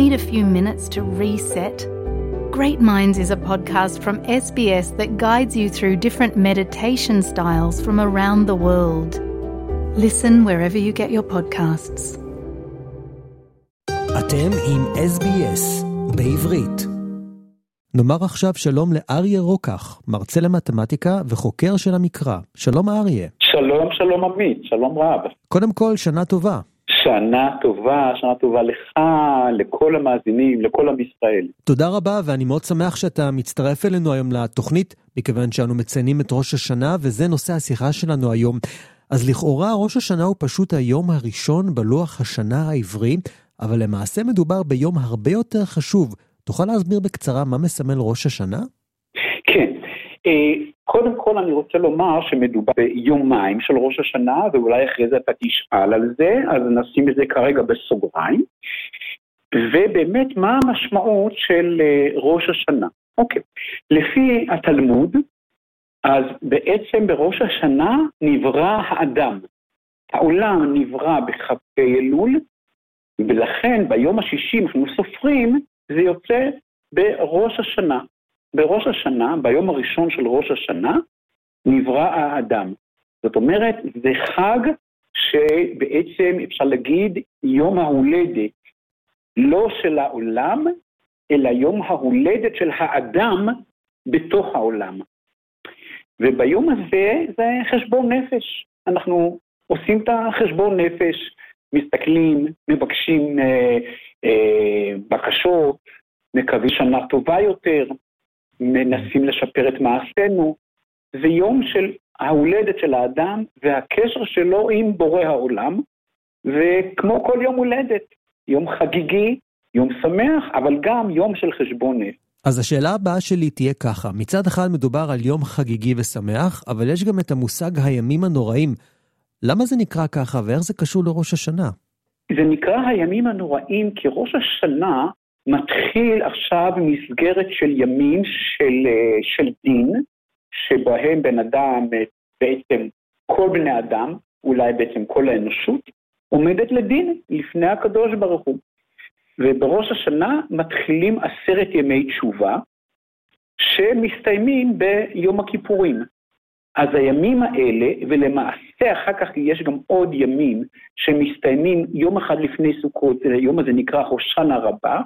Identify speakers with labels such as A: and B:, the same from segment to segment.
A: Need a few minutes to reset? Great Minds is a podcast from SBS that guides you through different meditation styles from around the world. Listen wherever you get your podcasts.
B: אתם עם SBS בעברית. נאמר עכשיו שלום לאריה רוקח, מרצה למתמטיקה וחוקר של המקרא. שלום אריה.
C: שלום, שלום עמית, שלום רב.
B: קודם כל, שנה טובה.
C: שנה טובה, שנה טובה לך, לכל המאזינים, לכל עם ישראל.
B: תודה רבה, ואני מאוד שמח שאתה מצטרף אלינו היום לתוכנית, מכיוון שאנו מציינים את ראש השנה, וזה נושא השיחה שלנו היום. אז לכאורה ראש השנה הוא פשוט היום הראשון בלוח השנה העברי, אבל למעשה מדובר ביום הרבה יותר חשוב. תוכל להסביר בקצרה מה מסמל ראש השנה?
C: כן. קודם כל אני רוצה לומר שמדובר ביומיים של ראש השנה, ואולי אחרי זה אתה תשאל על זה, אז נשים את זה כרגע בסוגריים. ובאמת, מה המשמעות של אה, ראש השנה? אוקיי, לפי התלמוד, אז בעצם בראש השנה נברא האדם. העולם נברא בכ"ה אלול, ולכן ביום השישי, אנחנו סופרים, זה יוצא בראש השנה. בראש השנה, ביום הראשון של ראש השנה, נברא האדם. זאת אומרת, זה חג שבעצם אפשר להגיד יום ההולדת, לא של העולם, אלא יום ההולדת של האדם בתוך העולם. וביום הזה זה חשבון נפש. אנחנו עושים את החשבון נפש, מסתכלים, מבקשים אה, אה, בקשות, מקווים שנה טובה יותר, מנסים לשפר את מעשינו. זה יום של ההולדת של האדם והקשר שלו עם בורא העולם, וכמו כל יום הולדת, יום חגיגי, יום שמח, אבל גם יום של חשבון נפש.
B: אז השאלה הבאה שלי תהיה ככה, מצד אחד מדובר על יום חגיגי ושמח, אבל יש גם את המושג הימים הנוראים. למה זה נקרא ככה ואיך זה קשור לראש השנה?
C: זה נקרא הימים הנוראים כי ראש השנה מתחיל עכשיו מסגרת של ימים של, של דין, שבהם בן אדם, בעצם כל בני אדם, אולי בעצם כל האנושות, עומדת לדין לפני הקדוש ברוך הוא. ובראש השנה מתחילים עשרת ימי תשובה, שמסתיימים ביום הכיפורים. אז הימים האלה, ולמעשה אחר כך יש גם עוד ימים שמסתיימים יום אחד לפני סוכות, היום הזה נקרא הושענא רבה,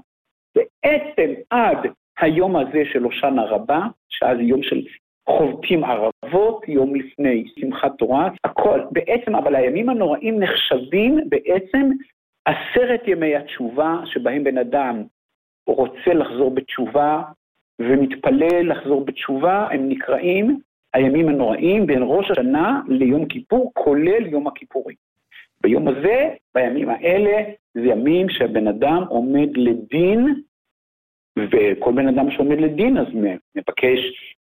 C: בעצם עד היום הזה של הושענא רבה, שאז יום של חובטים ערבות, יום לפני שמחת תורה, הכל, בעצם, אבל הימים הנוראים נחשבים בעצם עשרת ימי התשובה, שבהם בן אדם רוצה לחזור בתשובה ומתפלל לחזור בתשובה, הם נקראים הימים הנוראים בין ראש השנה ליום כיפור, כולל יום הכיפורים. ביום הזה, בימים האלה, זה ימים שהבן אדם עומד לדין, וכל בן אדם שעומד לדין אז מבקש,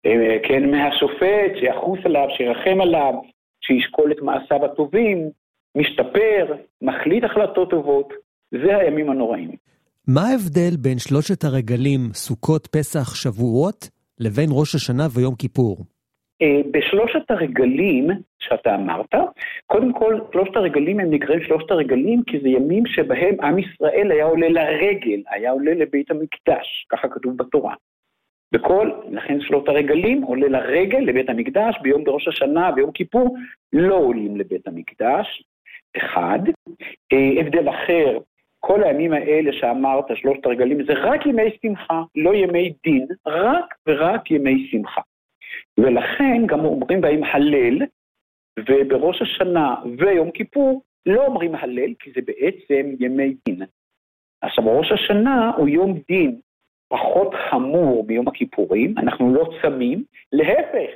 C: אה, כן, מהשופט, שיחוס עליו, שירחם עליו, שישקול את מעשיו הטובים, משתפר, מחליט החלטות טובות, זה הימים הנוראים.
B: מה ההבדל בין שלושת הרגלים, סוכות, פסח, שבועות, לבין ראש השנה ויום כיפור?
C: אה, בשלושת הרגלים שאתה אמרת, קודם כל, שלושת הרגלים הם נקראים שלושת הרגלים כי זה ימים שבהם עם ישראל היה עולה לרגל, היה עולה לבית המקדש, ככה כתוב בתורה. בכל, לכן שלושת הרגלים עולה לרגל לבית המקדש, ביום בראש השנה, ביום כיפור, לא עולים לבית המקדש, אחד. אה, הבדל אחר, כל הימים האלה שאמרת, שלושת הרגלים, זה רק ימי שמחה, לא ימי דין, רק ורק ימי שמחה. ולכן גם אומרים בהם הלל, ובראש השנה ויום כיפור לא אומרים הלל, כי זה בעצם ימי דין. עכשיו, ראש השנה הוא יום דין פחות חמור מיום הכיפורים, אנחנו לא צמים, להפך,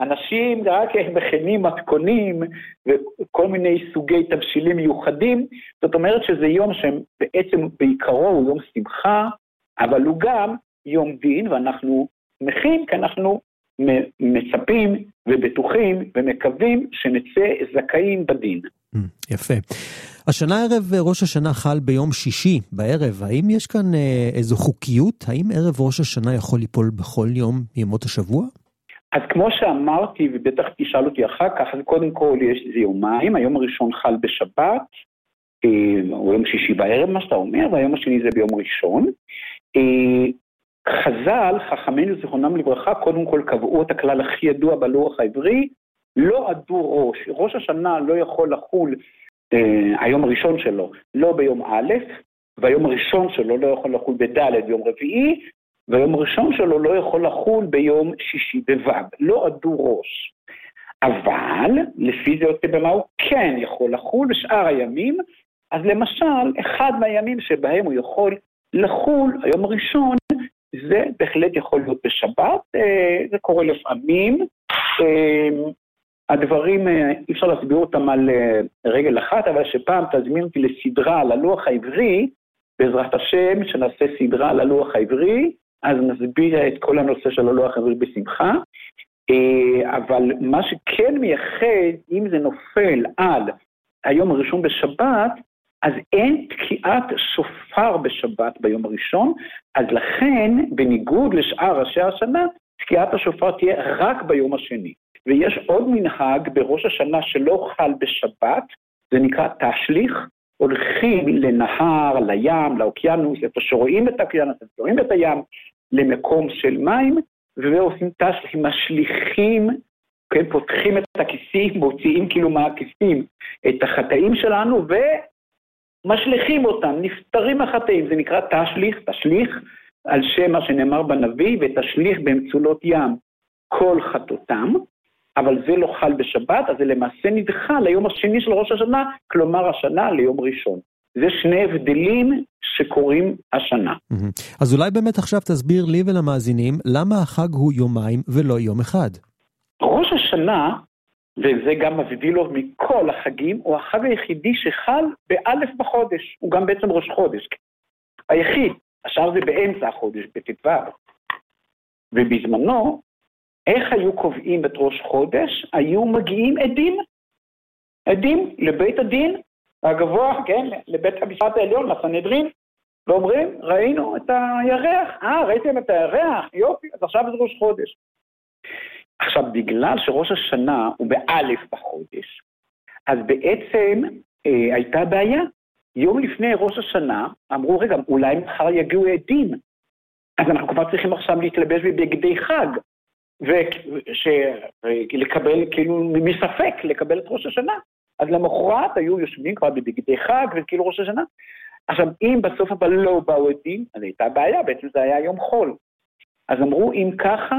C: אנשים רק מכינים מתכונים וכל מיני סוגי תבשילים מיוחדים, זאת אומרת שזה יום שבעצם בעיקרו הוא יום שמחה, אבל הוא גם יום דין, ואנחנו שמחים כי אנחנו מצפים ובטוחים ומקווים שנצא זכאים בדין.
B: Mm, יפה. השנה ערב ראש השנה חל ביום שישי בערב, האם יש כאן אה, איזו חוקיות? האם ערב ראש השנה יכול ליפול בכל יום מימות השבוע?
C: אז כמו שאמרתי, ובטח תשאל אותי אחר כך, אז קודם כל יש איזה יומיים, היום הראשון חל בשבת, או יום שישי בערב, מה שאתה אומר, והיום השני זה ביום ראשון. חז"ל, חכמינו זיכרונם לברכה, קודם כל קבעו את הכלל הכי ידוע בלוח העברי, לא עדו ראש. ראש השנה לא יכול לחול, אה, היום הראשון שלו, לא ביום א', והיום הראשון שלו לא יכול לחול בד' ביום רביעי, והיום הראשון שלו לא יכול לחול ביום שישי בו', לא עדו ראש. אבל, לפי זה יוצא במה הוא כן יכול לחול בשאר הימים, אז למשל, אחד מהימים שבהם הוא יכול לחול, היום הראשון, זה בהחלט יכול להיות בשבת, אה, זה קורה לפעמים. אה, הדברים, אה, אי אפשר להסביר אותם על רגל אחת, אבל שפעם תזמין אותי לסדרה על הלוח העברי, בעזרת השם, שנעשה סדרה על הלוח העברי, אז נסביר את כל הנושא של הלוח העברי בשמחה. אבל מה שכן מייחד, אם זה נופל על היום הראשון בשבת, אז אין תקיעת שופר בשבת ביום הראשון, אז לכן, בניגוד לשאר ראשי השנה, תקיעת השופר תהיה רק ביום השני. ויש עוד מנהג בראש השנה שלא חל בשבת, זה נקרא תשליך, הולכים לנהר, לים, לאוקיינוס, איפה שרואים את האוקיינוס, איפה שרואים את הים, למקום של מים, ועושים תשליך, משליכים, כן, פותחים את הכיסים, מוציאים כאילו מהכיסים את החטאים שלנו, ו... משליכים אותם, נפטרים החטאים, זה נקרא תשליך, תשליך, על שם מה שנאמר בנביא, ותשליך באמצולות ים כל חטאותם, אבל זה לא חל בשבת, אז זה למעשה נדחה ליום השני של ראש השנה, כלומר השנה ליום ראשון. זה שני הבדלים שקורים השנה.
B: אז אולי באמת עכשיו תסביר לי ולמאזינים, למה החג הוא יומיים ולא יום אחד?
C: ראש השנה וזה גם מבדיל לו מכל החגים, הוא החג היחידי שחל באלף בחודש, הוא גם בעצם ראש חודש. היחיד, השאר זה באמצע החודש, בט"ו. ובזמנו, איך היו קובעים את ראש חודש? היו מגיעים עדים, עדים לבית הדין הגבוה, כן, לבית המשפט העליון, לסנהדרין, ואומרים, ראינו את הירח, אה, ראיתם את הירח, יופי, אז עכשיו זה ראש חודש. עכשיו, בגלל שראש השנה הוא באלף בחודש, אז בעצם אה, הייתה בעיה. יום לפני ראש השנה אמרו, רגע, אולי מחר יגיעו עדים, אז אנחנו כבר צריכים עכשיו להתלבש בבגדי חג, ולקבל, כאילו, מספק, לקבל את ראש השנה. אז למחרת היו יושבים כבר בבגדי חג וכאילו ראש השנה. עכשיו, אם בסוף אבל לא באו עדים, אז הייתה בעיה, בעצם זה היה יום חול. אז אמרו, אם ככה,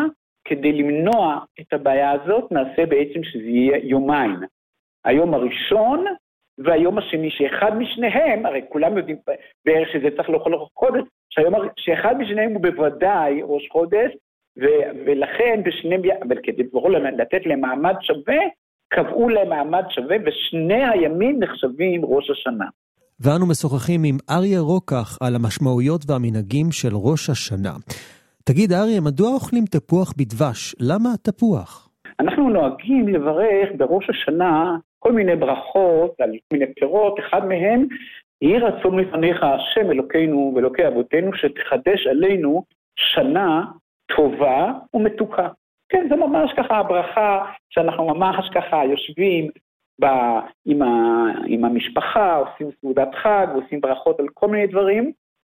C: כדי למנוע את הבעיה הזאת, נעשה בעצם שזה יהיה יומיים. היום הראשון והיום השני, שאחד משניהם, הרי כולם יודעים בערך שזה צריך לאכול ראש חודש, שהיום, שאחד משניהם הוא בוודאי ראש חודש, ו, ולכן בשניהם, אבל כדי לתת להם מעמד שווה, קבעו להם מעמד שווה, ושני הימים נחשבים ראש השנה.
B: ואנו משוחחים עם אריה רוקח על המשמעויות והמנהגים של ראש השנה. תגיד, אריה, מדוע אוכלים תפוח בדבש? למה תפוח?
C: אנחנו נוהגים לברך בראש השנה כל מיני ברכות על מיני פירות, אחד מהם, יהי רצון לפניך השם אלוקינו ואלוקי אבותינו, שתחדש עלינו שנה טובה ומתוקה. כן, זה ממש ככה הברכה שאנחנו ממש ככה יושבים ב, עם, ה, עם המשפחה, עושים סעודת חג, עושים ברכות על כל מיני דברים,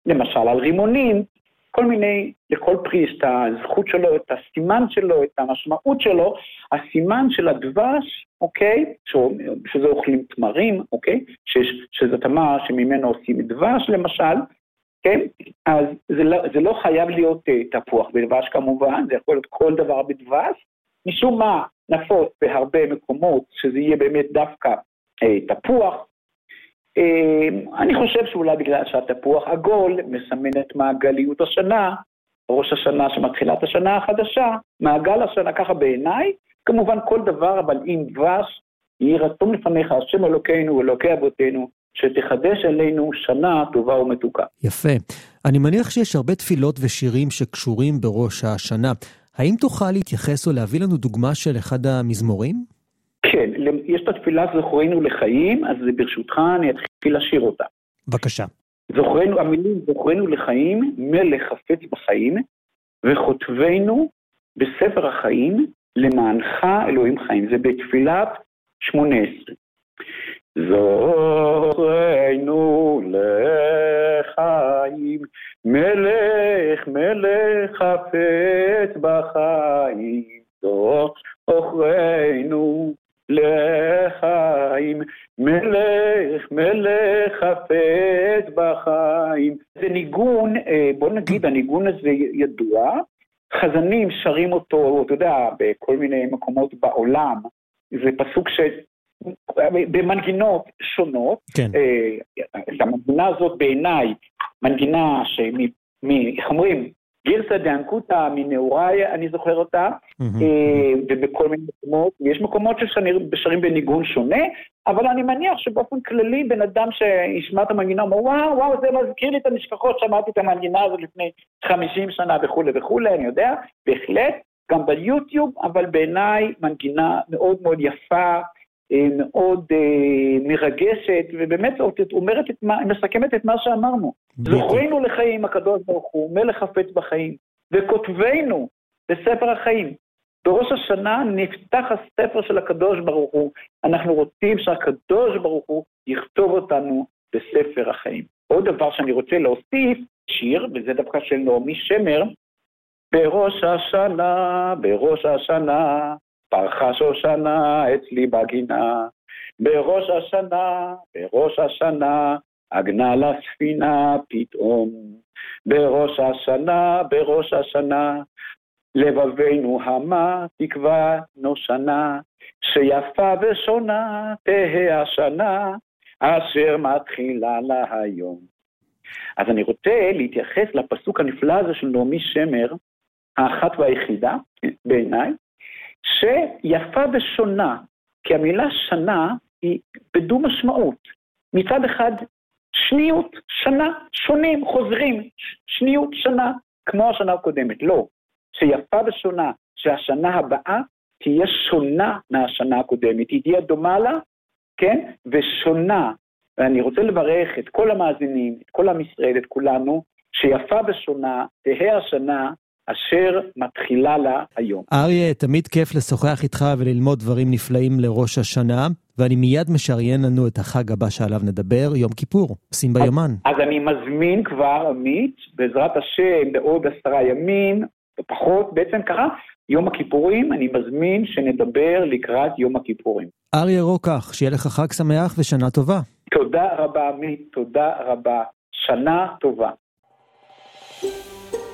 C: למשל על רימונים, כל מיני, לכל פרי יש את הזכות שלו, את הסימן שלו, את המשמעות שלו. הסימן של הדבש, אוקיי, שזה אוכלים תמרים, אוקיי, שיש, שזה תמר שממנו עושים דבש למשל, כן, אז זה לא, זה לא חייב להיות uh, תפוח בדבש כמובן, זה יכול להיות כל דבר בדבש. משום מה נפוץ בהרבה מקומות שזה יהיה באמת דווקא uh, תפוח, אני חושב שאולי בגלל שהתפוח עגול מסמן את מעגליות השנה, ראש השנה שמתחילת השנה החדשה, מעגל השנה ככה בעיניי, כמובן כל דבר, אבל אם דבש, יהי רצון לפניך השם אלוקינו ואלוקי אבותינו, שתחדש עלינו שנה טובה ומתוקה.
B: יפה. אני מניח שיש הרבה תפילות ושירים שקשורים בראש השנה. האם תוכל להתייחס או להביא לנו דוגמה של אחד המזמורים?
C: כן, יש את התפילה זוכרנו לחיים, אז ברשותך אני אתחיל לשיר אותה.
B: בבקשה.
C: זוכרנו, המילים זוכרנו לחיים, מלך חפץ בחיים, וכותבנו בספר החיים, למענך אלוהים חיים. זה בתפילת שמונה עשרה. זוכרנו לחיים, מלך מלך חפץ בחיים, זוכרנו לחיים, מלך, מלך חפץ בחיים. זה ניגון, אה, בוא נגיד, הניגון הזה ידוע, חזנים שרים אותו, אתה יודע, בכל מיני מקומות בעולם, זה פסוק ש... במנגינות שונות.
B: כן.
C: אה, את המנגינה הזאת בעיניי, מנגינה איך אומרים, גירסא דאנקותא מנעוריי, אני זוכר אותה, אה, ובכל מיני מקומות, יש מקומות ששרים בניגון שונה, אבל אני מניח שבאופן כללי בן אדם שישמע את המנגינה אומר, וואו, וואו, זה מזכיר לי את המשפחות, שמעתי את המנגינה הזאת לפני 50 שנה וכולי וכולי, אני יודע, בהחלט, גם ביוטיוב, אבל בעיניי מנגינה מאוד מאוד יפה, מאוד אה, מרגשת, ובאמת אומרת את מה, מסכמת את מה שאמרנו. זוכרינו לחיים הקדוש ברוך הוא, מלך חפץ בחיים, וכותבנו בספר החיים. בראש השנה נפתח הספר של הקדוש ברוך הוא. אנחנו רוצים שהקדוש ברוך הוא יכתוב אותנו בספר החיים. עוד דבר שאני רוצה להוסיף, שיר, וזה דווקא של נעמי שמר, בראש השנה, בראש השנה, פרחה שושנה אצלי בגינה, בראש השנה, בראש השנה, עגנה לספינה פתאום. בראש השנה, בראש השנה, לבבינו המה תקווה נושנה, שיפה ושונה תהא השנה, אשר מתחילה לה היום. אז אני רוצה להתייחס לפסוק הנפלא הזה של נעמי שמר, האחת והיחידה, בעיניי, שיפה ושונה, כי המילה שנה היא בדו משמעות. מצד אחד, שניות, שנה, שונים, חוזרים, שניות, שנה, כמו השנה הקודמת. לא, שיפה ושונה, שהשנה הבאה תהיה שונה מהשנה הקודמת, היא תהיה דומה לה, כן, ושונה. ואני רוצה לברך את כל המאזינים, את כל עם ישראל, את כולנו, שיפה ושונה תהא השנה אשר מתחילה לה היום.
B: אריה, תמיד כיף לשוחח איתך וללמוד דברים נפלאים לראש השנה, ואני מיד משריין לנו את החג הבא שעליו נדבר, יום כיפור, שים ביומן.
C: אז, אז אני מזמין כבר, עמית, בעזרת השם, בעוד עשרה ימים, ופחות, בעצם ככה, יום הכיפורים, אני מזמין שנדבר לקראת יום הכיפורים.
B: אריה רוקח, שיהיה לך חג שמח ושנה טובה.
C: תודה רבה, עמית, תודה רבה. שנה טובה.